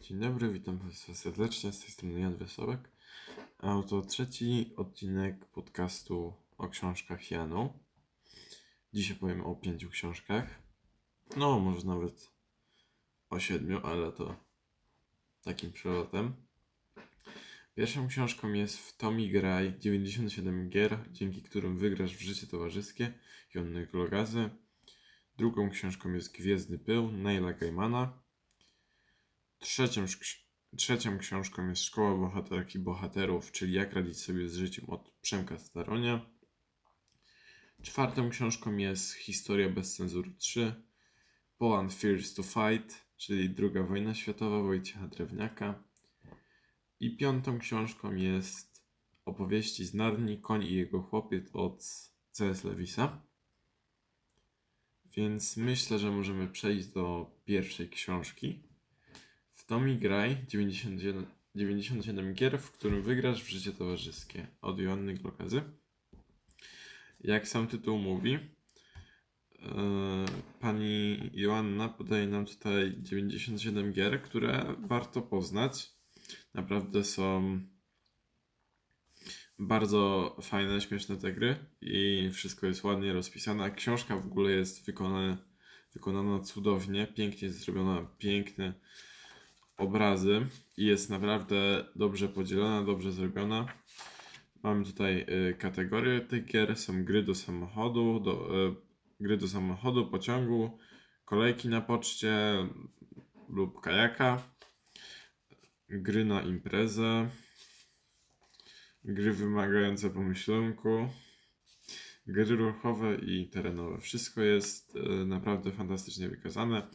Dzień dobry, witam Państwa serdecznie. Z tej strony Jan Wesołek. A oto trzeci odcinek podcastu o książkach Janu. Dzisiaj powiem o pięciu książkach. No, może nawet o siedmiu, ale to takim przelotem. Pierwszą książką jest w Tommy Graj 97 gier, dzięki którym wygrasz w życie towarzyskie Jonny Glogazy. Drugą książką jest Gwiezdny Pył Neila Gaimana. Trzecią, trzecią książką jest Szkoła Bohaterki Bohaterów, czyli Jak radzić sobie z życiem od Przemka Staronia. Czwartą książką jest Historia bez cenzury 3, Poland Fears to Fight, czyli Druga wojna światowa Wojciecha Drewniaka. I piątą książką jest Opowieści z Narni, Koń i jego chłopiec od C.S. Lewisa. Więc myślę, że możemy przejść do pierwszej książki. W Tommy Graj 97, 97 gier, w którym wygrasz w życie towarzyskie od Joanny Glokazy. Jak sam tytuł mówi, yy, pani Joanna podaje nam tutaj 97 gier, które warto poznać. Naprawdę są bardzo fajne, śmieszne te gry i wszystko jest ładnie rozpisane. Książka w ogóle jest wykonana, wykonana cudownie, pięknie zrobiona, piękne obrazy i jest naprawdę dobrze podzielona, dobrze zrobiona. Mamy tutaj y, kategorie tych gier, są gry do samochodu, do, y, gry do samochodu, pociągu, kolejki na poczcie lub kajaka, gry na imprezę, gry wymagające pomyślunku, gry ruchowe i terenowe. Wszystko jest y, naprawdę fantastycznie wykazane.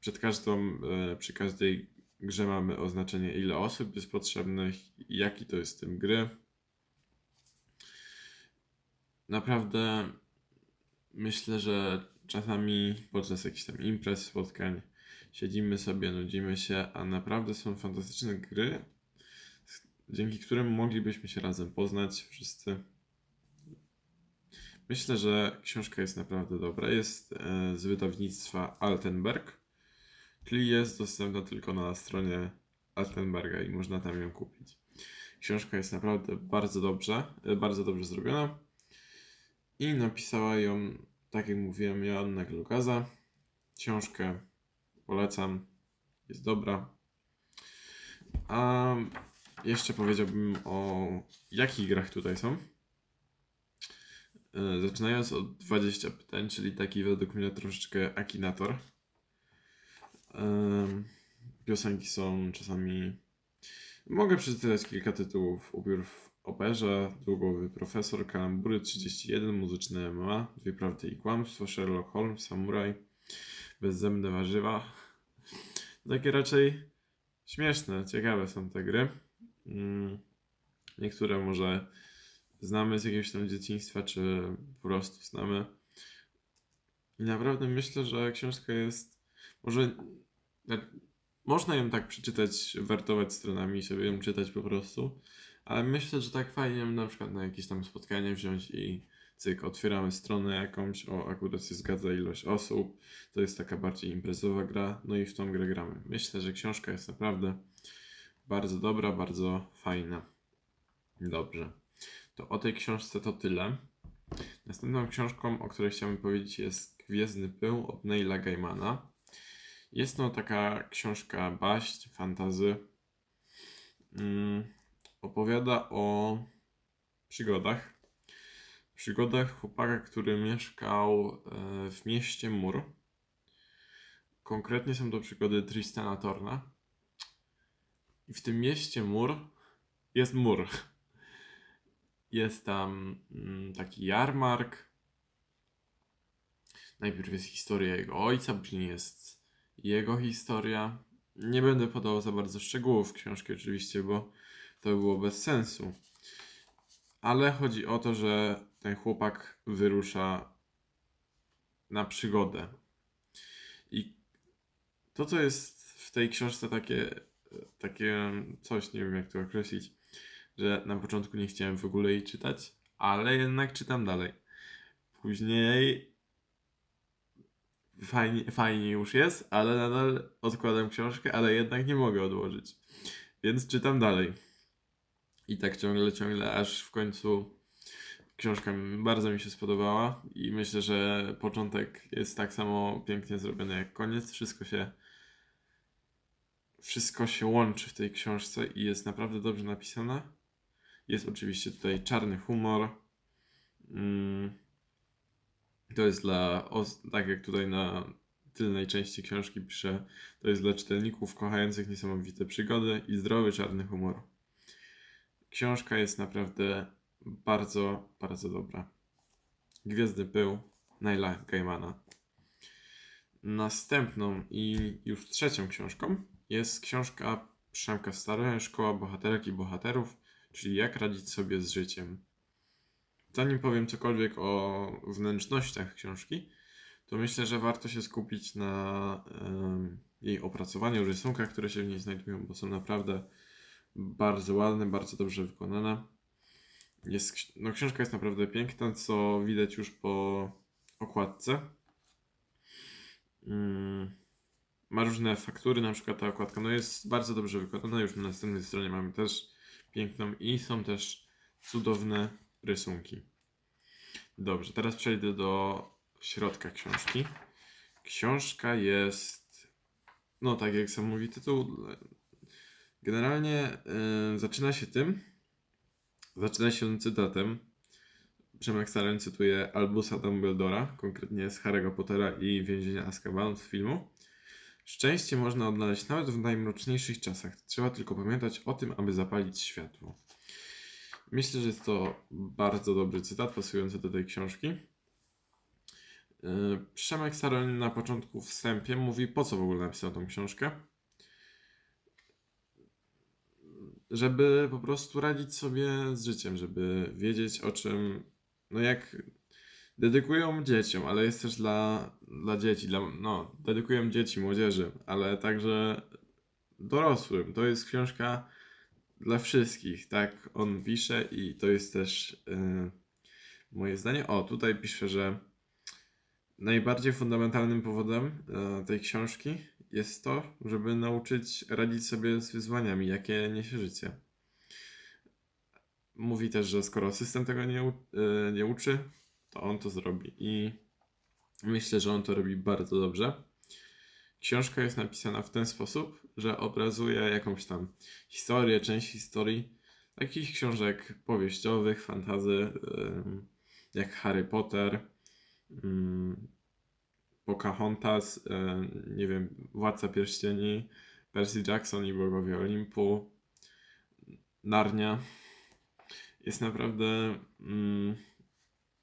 Przed każdą, przy każdej grze mamy oznaczenie ile osób jest potrzebnych, jaki to jest tym gry. Naprawdę myślę, że czasami podczas jakichś tam imprez, spotkań siedzimy sobie, nudzimy się, a naprawdę są fantastyczne gry, dzięki którym moglibyśmy się razem poznać wszyscy. Myślę, że książka jest naprawdę dobra. Jest e, z wydawnictwa Altenberg. Czyli jest dostępna tylko na stronie Altenberga i można tam ją kupić. Książka jest naprawdę bardzo dobrze, e, bardzo dobrze zrobiona i napisała ją, tak jak mówiłem, Joanna Glugaza. Książkę polecam, jest dobra. A jeszcze powiedziałbym o jakich grach tutaj są. E, zaczynając od 20 pytań, czyli taki według mnie troszeczkę akinator Piosenki są czasami. Mogę przeczytać kilka tytułów. Ubiór w operze, Długowy Profesor, Kalambury 31, Muzyczne MMA, Dwie Prawdy i Kłamstwo, Sherlock Holmes, Samuraj, Bezzębne Warzywa. Takie raczej śmieszne, ciekawe są te gry. Mm, niektóre może znamy z jakiegoś tam dzieciństwa, czy po prostu znamy. I naprawdę myślę, że książka jest może można ją tak przeczytać, wertować stronami i sobie ją czytać po prostu, ale myślę, że tak fajnie na przykład na jakieś tam spotkanie wziąć i cyk, otwieramy stronę jakąś, o akurat się zgadza ilość osób, to jest taka bardziej imprezowa gra, no i w tą grę gramy. Myślę, że książka jest naprawdę bardzo dobra, bardzo fajna. Dobrze. To o tej książce to tyle. Następną książką, o której chciałbym powiedzieć jest Gwiezdny Pył od Neila Gaimana. Jest to taka książka baść, fantazy. Mm, opowiada o przygodach. Przygodach chłopaka, który mieszkał e, w mieście Mur. Konkretnie są to przygody Tristana Torna. I w tym mieście Mur jest mur. Jest tam mm, taki jarmark. Najpierw jest historia jego ojca, później jest jego historia. Nie będę podawał za bardzo szczegółów książki, oczywiście, bo to było bez sensu. Ale chodzi o to, że ten chłopak wyrusza na przygodę. I to, co jest w tej książce takie, takie coś, nie wiem jak to określić, że na początku nie chciałem w ogóle jej czytać, ale jednak czytam dalej. Później fajnie, fajnie już jest, ale nadal odkładam książkę, ale jednak nie mogę odłożyć. Więc czytam dalej. I tak ciągle, ciągle, aż w końcu książka bardzo mi się spodobała i myślę, że początek jest tak samo pięknie zrobiony jak koniec. Wszystko się wszystko się łączy w tej książce i jest naprawdę dobrze napisana. Jest oczywiście tutaj czarny humor. Mm. To jest dla, tak jak tutaj na tylnej części książki pisze, to jest dla czytelników kochających niesamowite przygody i zdrowy czarny humor. Książka jest naprawdę bardzo, bardzo dobra. Gwiazdy pył Naila Gaimana. Następną i już trzecią książką jest książka Przemka Stare, Szkoła Bohaterek i Bohaterów, czyli jak radzić sobie z życiem. Zanim powiem cokolwiek o wnętrznościach książki, to myślę, że warto się skupić na jej opracowaniu, rysunkach, które się w niej znajdują, bo są naprawdę bardzo ładne, bardzo dobrze wykonane. Jest, no, książka jest naprawdę piękna, co widać już po okładce. Mm, ma różne faktury, na przykład ta okładka no jest bardzo dobrze wykonana. Już na następnej stronie mamy też piękną i są też cudowne rysunki. Dobrze, teraz przejdę do środka książki. Książka jest, no tak jak sam mówi tytuł, generalnie yy, zaczyna się tym, zaczyna się cytatem. Przemek Staren cytuje Albusa Dumbledora, konkretnie z Harry'ego Pottera i Więzienia Azkaban z filmu. Szczęście można odnaleźć nawet w najmroczniejszych czasach. Trzeba tylko pamiętać o tym, aby zapalić światło. Myślę, że jest to bardzo dobry cytat pasujący do tej książki. Yy, Przemek Staroń na początku wstępie mówi, po co w ogóle napisał tą książkę. Żeby po prostu radzić sobie z życiem, żeby wiedzieć o czym, no jak dedykują dzieciom, ale jest też dla, dla dzieci, dla, no, dedykują dzieci, młodzieży, ale także dorosłym. To jest książka dla wszystkich, tak on pisze i to jest też yy, moje zdanie. O, tutaj pisze, że najbardziej fundamentalnym powodem yy, tej książki jest to, żeby nauczyć radzić sobie z wyzwaniami, jakie niesie życie. Mówi też, że skoro system tego nie, yy, nie uczy, to on to zrobi. I myślę, że on to robi bardzo dobrze. Książka jest napisana w ten sposób, że obrazuje jakąś tam historię, część historii takich książek powieściowych, fantazy, jak Harry Potter, Pocahontas, nie wiem, Władca Pierścieni, Percy Jackson i Bogowie Olimpu, Narnia. Jest naprawdę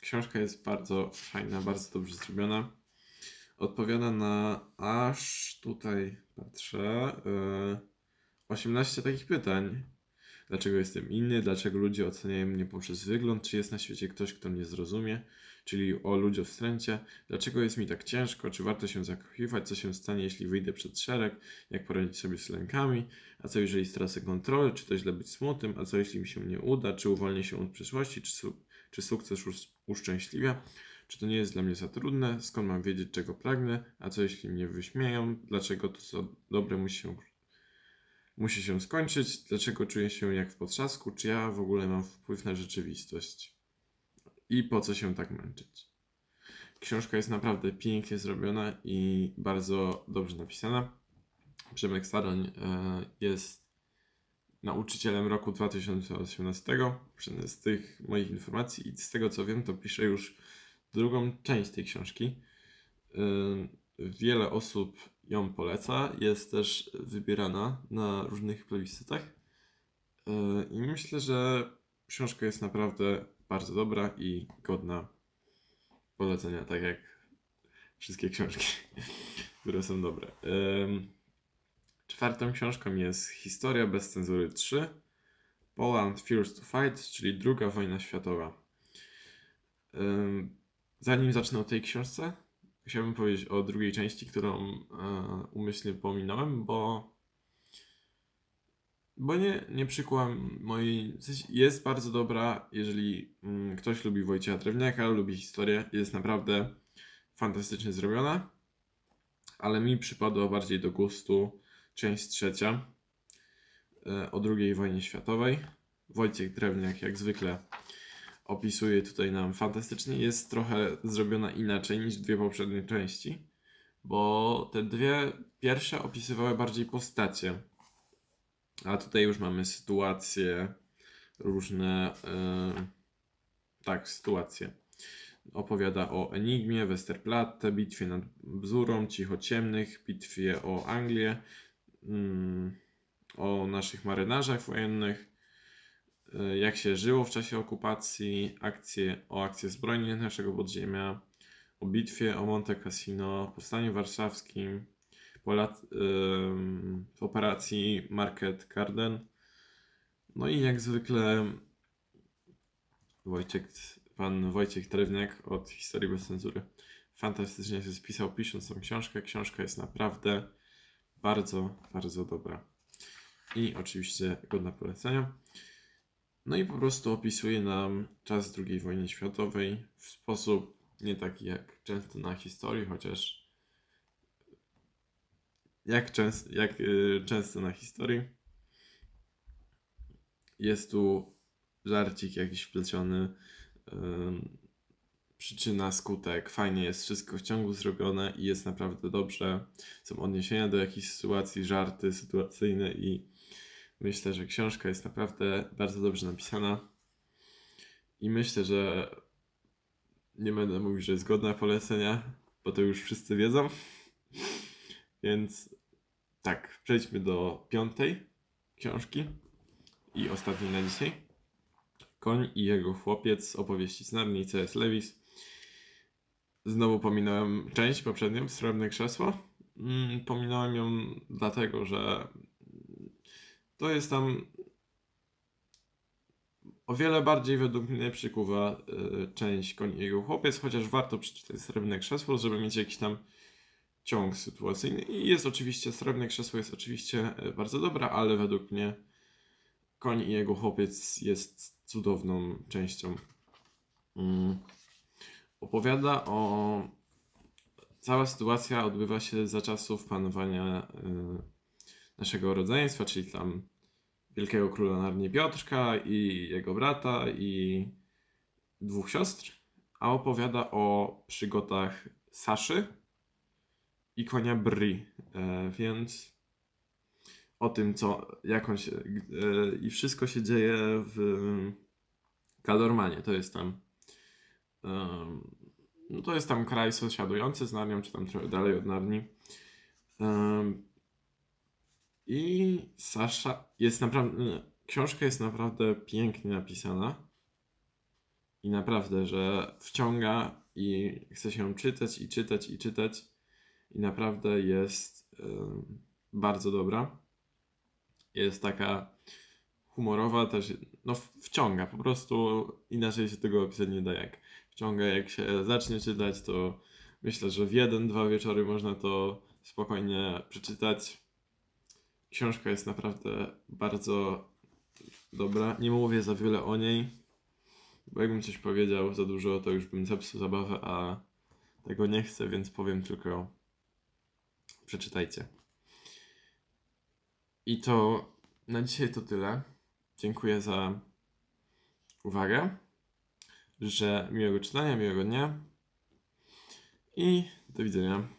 Książka jest bardzo fajna, bardzo dobrze zrobiona. Odpowiada na aż tutaj patrzę 18 e, takich pytań. Dlaczego jestem inny? Dlaczego ludzie oceniają mnie poprzez wygląd? Czy jest na świecie ktoś, kto mnie zrozumie? Czyli o ludziowstręcie. Dlaczego jest mi tak ciężko? Czy warto się zakochiwać? Co się stanie, jeśli wyjdę przed szereg? Jak poradzić sobie z lękami? A co jeżeli stracę kontrolę? Czy to źle być smutnym? A co jeśli mi się nie uda? Czy uwolnię się od przyszłości? Czy, su- czy sukces uszczęśliwia? Czy to nie jest dla mnie za trudne? Skąd mam wiedzieć, czego pragnę? A co jeśli mnie wyśmieją? Dlaczego to, co dobre, musi się, musi się skończyć? Dlaczego czuję się jak w potrzasku? Czy ja w ogóle mam wpływ na rzeczywistość? I po co się tak męczyć? Książka jest naprawdę pięknie zrobiona i bardzo dobrze napisana. Przemek Staroń e, jest nauczycielem roku 2018. Z tych moich informacji i z tego co wiem, to piszę już drugą część tej książki. Wiele osób ją poleca, jest też wybierana na różnych plebiscytach. Yy, I myślę, że książka jest naprawdę bardzo dobra i godna polecenia, tak jak wszystkie książki, które są dobre. Czwartą książką jest Historia bez cenzury 3 Poland Fears to Fight, czyli druga wojna światowa. Zanim zacznę o tej książce, chciałbym powiedzieć o drugiej części, którą e, umyślnie pominąłem, bo bo nie, nie przykłam mojej. Jest bardzo dobra, jeżeli ktoś lubi Wojciecha Drewniaka, lubi historię, jest naprawdę fantastycznie zrobiona. ale mi przypadła bardziej do gustu część trzecia e, o II wojnie światowej. Wojciech Drewniak jak zwykle opisuje tutaj nam fantastycznie. Jest trochę zrobiona inaczej niż dwie poprzednie części, bo te dwie pierwsze opisywały bardziej postacie, a tutaj już mamy sytuacje różne, yy, tak, sytuacje. Opowiada o Enigmie, Westerplatte, bitwie nad Bzurą, Cichociemnych, bitwie o Anglię, yy, o naszych marynarzach wojennych, jak się żyło w czasie okupacji, akcje, o akcje zbrojne naszego podziemia, o bitwie o Monte Cassino, powstaniu warszawskim, Polat, w operacji Market Garden. No i jak zwykle Wojciech, pan Wojciech Drewniak od Historii bez cenzury fantastycznie się spisał pisząc tą książkę. Książka jest naprawdę bardzo, bardzo dobra. I oczywiście godna polecenia. No i po prostu opisuje nam czas II wojny światowej w sposób nie taki jak często na historii, chociaż jak, częst, jak yy, często na historii. Jest tu żarcik jakiś wpleciony. Yy, przyczyna, skutek. Fajnie jest wszystko w ciągu zrobione i jest naprawdę dobrze. Są odniesienia do jakichś sytuacji, żarty sytuacyjne i myślę, że książka jest naprawdę bardzo dobrze napisana. I myślę, że nie będę mówił, że jest godna polecenia, bo to już wszyscy wiedzą. Więc tak, przejdźmy do piątej książki i ostatniej na dzisiaj. Koń i jego chłopiec, opowieści z Narni, C.S. Lewis. Znowu pominąłem część poprzednią, Srebrne Krzesło. Mm, pominąłem ją dlatego, że to jest tam o wiele bardziej według mnie przykuwa y, część Koń i jego chłopiec, chociaż warto przeczytać Srebrne Krzesło, żeby mieć jakiś tam ciąg sytuacyjny. I jest oczywiście, Srebrne Krzesło jest oczywiście e, bardzo dobra, ale według mnie Koń i jego chłopiec jest cudowną częścią. Mm. Opowiada o... Cała sytuacja odbywa się za czasów panowania y, naszego rodzeństwa, czyli tam wielkiego króla Narni Piotrka i jego brata i dwóch siostr, a opowiada o przygotach Saszy, i konia Bri, e, więc o tym, co, jak on się, e, i wszystko się dzieje w Kalormanie, to jest tam, no to jest tam kraj sąsiadujący z Narnią, czy tam trochę dalej od Narni. I Sasza jest naprawdę, książka jest naprawdę pięknie napisana i naprawdę, że wciąga i chce się czytać i czytać i czytać i naprawdę jest bardzo dobra. Jest taka humorowa, też no wciąga, po prostu inaczej się tego opisać nie da jak. Wciąga, jak się zacznie czytać, to myślę, że w jeden, dwa wieczory można to spokojnie przeczytać. Książka jest naprawdę bardzo dobra. Nie mówię za wiele o niej, bo jakbym coś powiedział za dużo, to już bym zepsuł zabawę, a tego nie chcę, więc powiem tylko przeczytajcie. I to na dzisiaj to tyle. Dziękuję za uwagę. Życzę miłego czytania, miłego dnia i do widzenia.